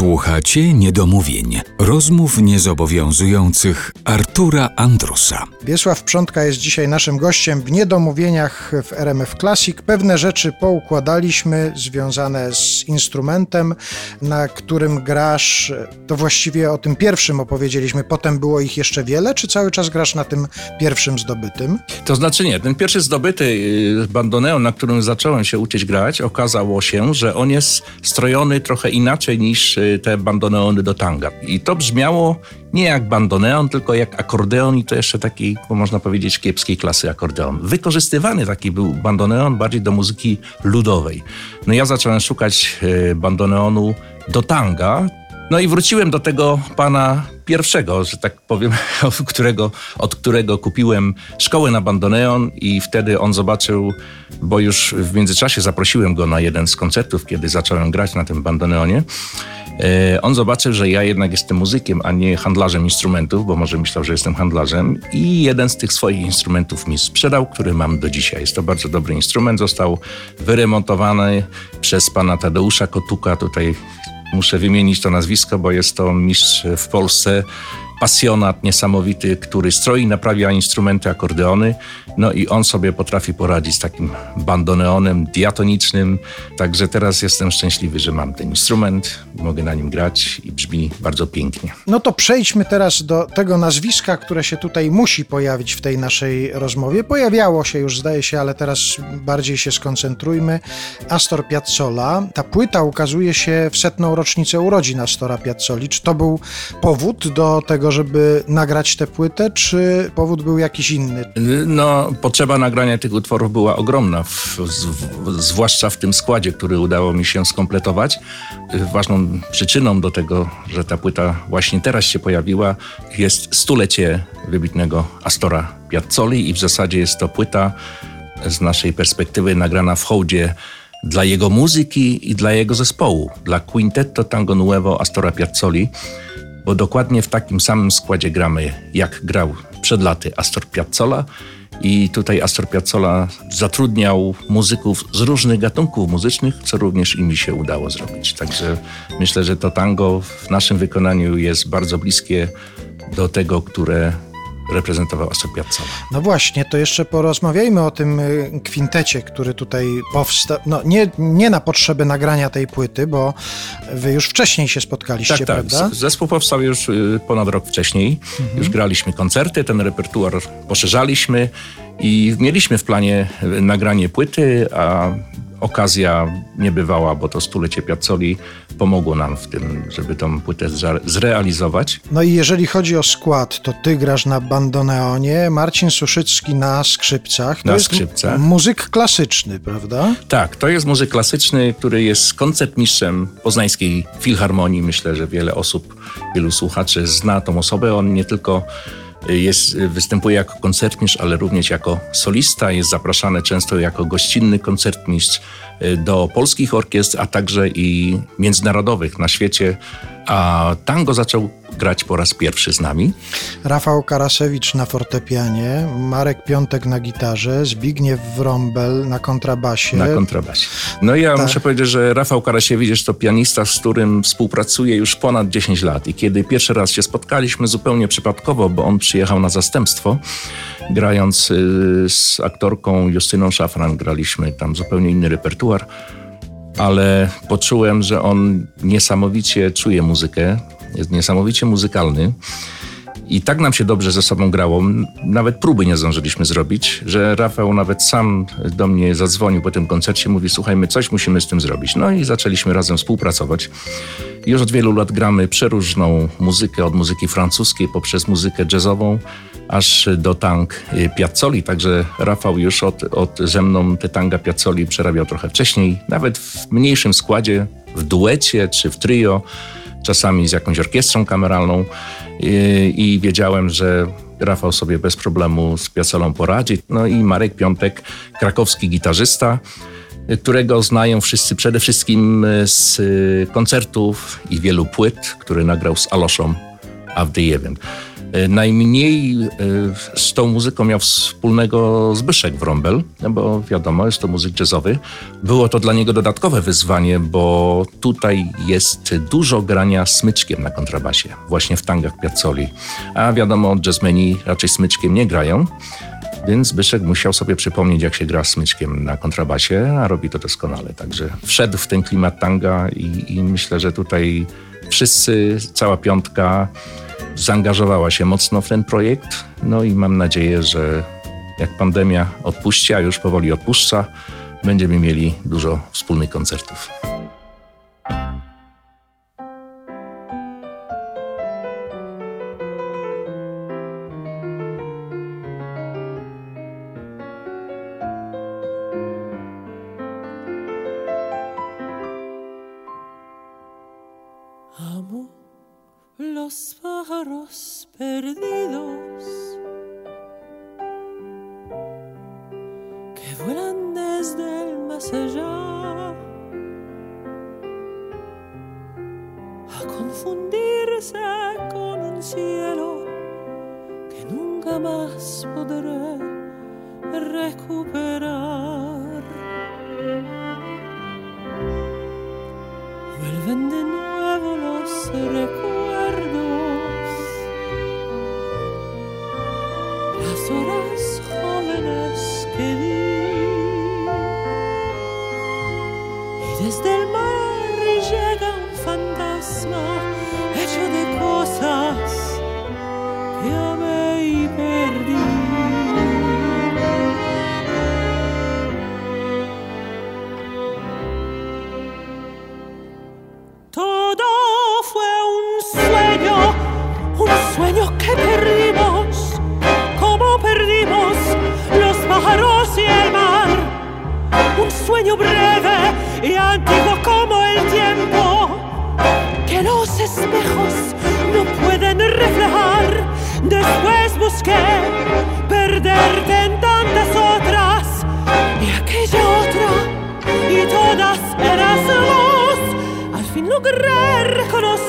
Słuchacie niedomówień, rozmów niezobowiązujących Artura Andrusa. Wiesław Przątka jest dzisiaj naszym gościem w niedomówieniach w RMF Classic. Pewne rzeczy poukładaliśmy związane z instrumentem, na którym grasz. To właściwie o tym pierwszym opowiedzieliśmy, potem było ich jeszcze wiele, czy cały czas grasz na tym pierwszym zdobytym? To znaczy nie, ten pierwszy zdobyty y, bandoneon, na którym zacząłem się uczyć grać, okazało się, że on jest strojony trochę inaczej niż y, te bandoneony do tanga. I to brzmiało nie jak bandoneon, tylko jak akordeon i to jeszcze taki, można powiedzieć, kiepskiej klasy akordeon. Wykorzystywany taki był bandoneon bardziej do muzyki ludowej. No ja zacząłem szukać y, bandoneonu do tanga, no i wróciłem do tego pana pierwszego, że tak powiem, od którego, od którego kupiłem szkołę na bandoneon i wtedy on zobaczył, bo już w międzyczasie zaprosiłem go na jeden z koncertów, kiedy zacząłem grać na tym bandoneonie. E, on zobaczył, że ja jednak jestem muzykiem, a nie handlarzem instrumentów, bo może myślał, że jestem handlarzem i jeden z tych swoich instrumentów mi sprzedał, który mam do dzisiaj. Jest to bardzo dobry instrument, został wyremontowany przez pana Tadeusza Kotuka, tutaj Muszę wymienić to nazwisko, bo jest to mistrz w Polsce pasjonat niesamowity, który stroi, naprawia instrumenty, akordeony. No i on sobie potrafi poradzić z takim bandoneonem diatonicznym. Także teraz jestem szczęśliwy, że mam ten instrument, mogę na nim grać i brzmi bardzo pięknie. No to przejdźmy teraz do tego nazwiska, które się tutaj musi pojawić w tej naszej rozmowie. Pojawiało się już, zdaje się, ale teraz bardziej się skoncentrujmy. Astor Piazzolla. Ta płyta ukazuje się w setną rocznicę urodzin Astora Piazzoli. Czy to był powód do tego, żeby nagrać tę płytę, czy powód był jakiś inny? No, potrzeba nagrania tych utworów była ogromna, w, w, zwłaszcza w tym składzie, który udało mi się skompletować. Ważną przyczyną do tego, że ta płyta właśnie teraz się pojawiła, jest stulecie wybitnego Astora Piazzoli i w zasadzie jest to płyta z naszej perspektywy nagrana w hołdzie dla jego muzyki i dla jego zespołu, dla Quintetto Tango Nuevo Astora Piazzoli bo dokładnie w takim samym składzie gramy, jak grał przed laty Astor Piazzolla. I tutaj Astor Piazzolla zatrudniał muzyków z różnych gatunków muzycznych, co również i mi się udało zrobić. Także myślę, że to tango w naszym wykonaniu jest bardzo bliskie do tego, które reprezentował Astor Piazzolla. No właśnie, to jeszcze porozmawiajmy o tym y, kwintecie, który tutaj powstał. No nie, nie na potrzeby nagrania tej płyty, bo wy już wcześniej się spotkaliście, tak, tak. prawda? Zespół powstał już y, ponad rok wcześniej. Mhm. Już graliśmy koncerty, ten repertuar poszerzaliśmy i mieliśmy w planie y, nagranie płyty, a okazja niebywała, bo to stulecie Piazzoli pomogło nam w tym, żeby tą płytę zrealizować. No i jeżeli chodzi o skład, to ty grasz na bandoneonie, Marcin Suszycki na skrzypcach. To na jest skrzypcach. muzyk klasyczny, prawda? Tak, to jest muzyk klasyczny, który jest koncertmistrzem Poznańskiej Filharmonii. Myślę, że wiele osób, wielu słuchaczy zna tą osobę. On nie tylko jest, występuje jako koncertmistrz, ale również jako solista. Jest zapraszany często jako gościnny koncertmistrz y, do polskich orkiestr, a także i międzynarodowych na świecie. A tango zaczął grać po raz pierwszy z nami. Rafał Karasewicz na fortepianie, Marek Piątek na gitarze, Zbigniew Wrąbel na kontrabasie. Na kontrabasie. No ja tak. muszę powiedzieć, że Rafał Karasiewicz jest to pianista, z którym współpracuję już ponad 10 lat i kiedy pierwszy raz się spotkaliśmy zupełnie przypadkowo, bo on przyjechał na zastępstwo, grając y, z aktorką Justyną Szafran, graliśmy tam zupełnie inny repertuar ale poczułem, że on niesamowicie czuje muzykę, jest niesamowicie muzykalny I tak nam się dobrze ze sobą grało, nawet próby nie zdążyliśmy zrobić, że Rafał nawet sam do mnie zadzwonił po tym koncercie, mówi słuchaj, my coś musimy z tym zrobić. No i zaczęliśmy razem współpracować. Już od wielu lat gramy przeróżną muzykę, od muzyki francuskiej poprzez muzykę jazzową, aż do tang Piazzoli, także Rafał już od, od ze mną te tanga Piazzoli przerabiał trochę wcześniej, nawet w mniejszym składzie, w duecie czy w trio, czasami z jakąś orkiestrą kameralną i, i wiedziałem, że Rafał sobie bez problemu z Piazzolą poradzi. No i Marek Piątek, krakowski gitarzysta, którego znają wszyscy przede wszystkim z koncertów i wielu płyt, który nagrał z Aloszą Avdijewem. E, najmniej e, z tą muzyką miał wspólnego Zbyszek Wrąbel, bo wiadomo, jest to muzyk jazzowy. Było to dla niego dodatkowe wyzwanie, bo tutaj jest dużo grania smyczkiem na kontrabasie, właśnie w tangach Piazzoli. A wiadomo, jazzmeni raczej smyczkiem nie grają, więc Zbyszek musiał sobie przypomnieć, jak się gra smyczkiem na kontrabasie, a robi to doskonale. Także wszedł w ten klimat tanga i, i myślę, że tutaj wszyscy, cała piątka zaangażowała się mocno w ten projekt. No i mam nadzieję, że jak pandemia odpuści, a już powoli odpuszcza, będziemy mieli dużo wspólnych koncertów. Que vuelan desde el más allá a confundirse con un cielo que nunca más podré recuperar. Desde el mar llega un fantasma hecho de cosas que amé y perdí. Todo fue un sueño, un sueño que perdimos pájaros y el mar. Un sueño breve y antiguo como el tiempo que los espejos no pueden reflejar. Después busqué perderte en tantas otras y aquella otra y todas eras vos. Al fin logré reconocer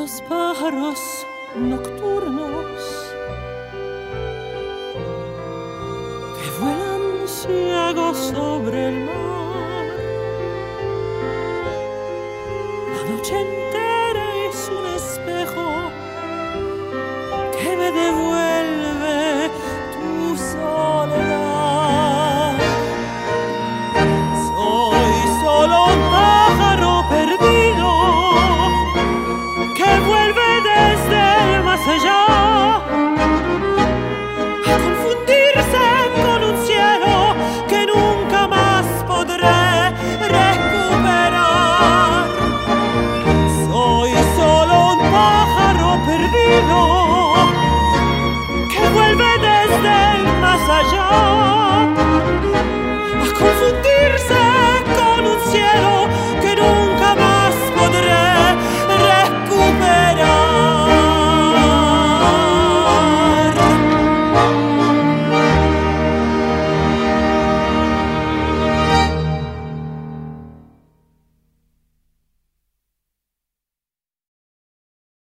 los pájaros nocturnos que vuelan ciegos sobre el mar. La noche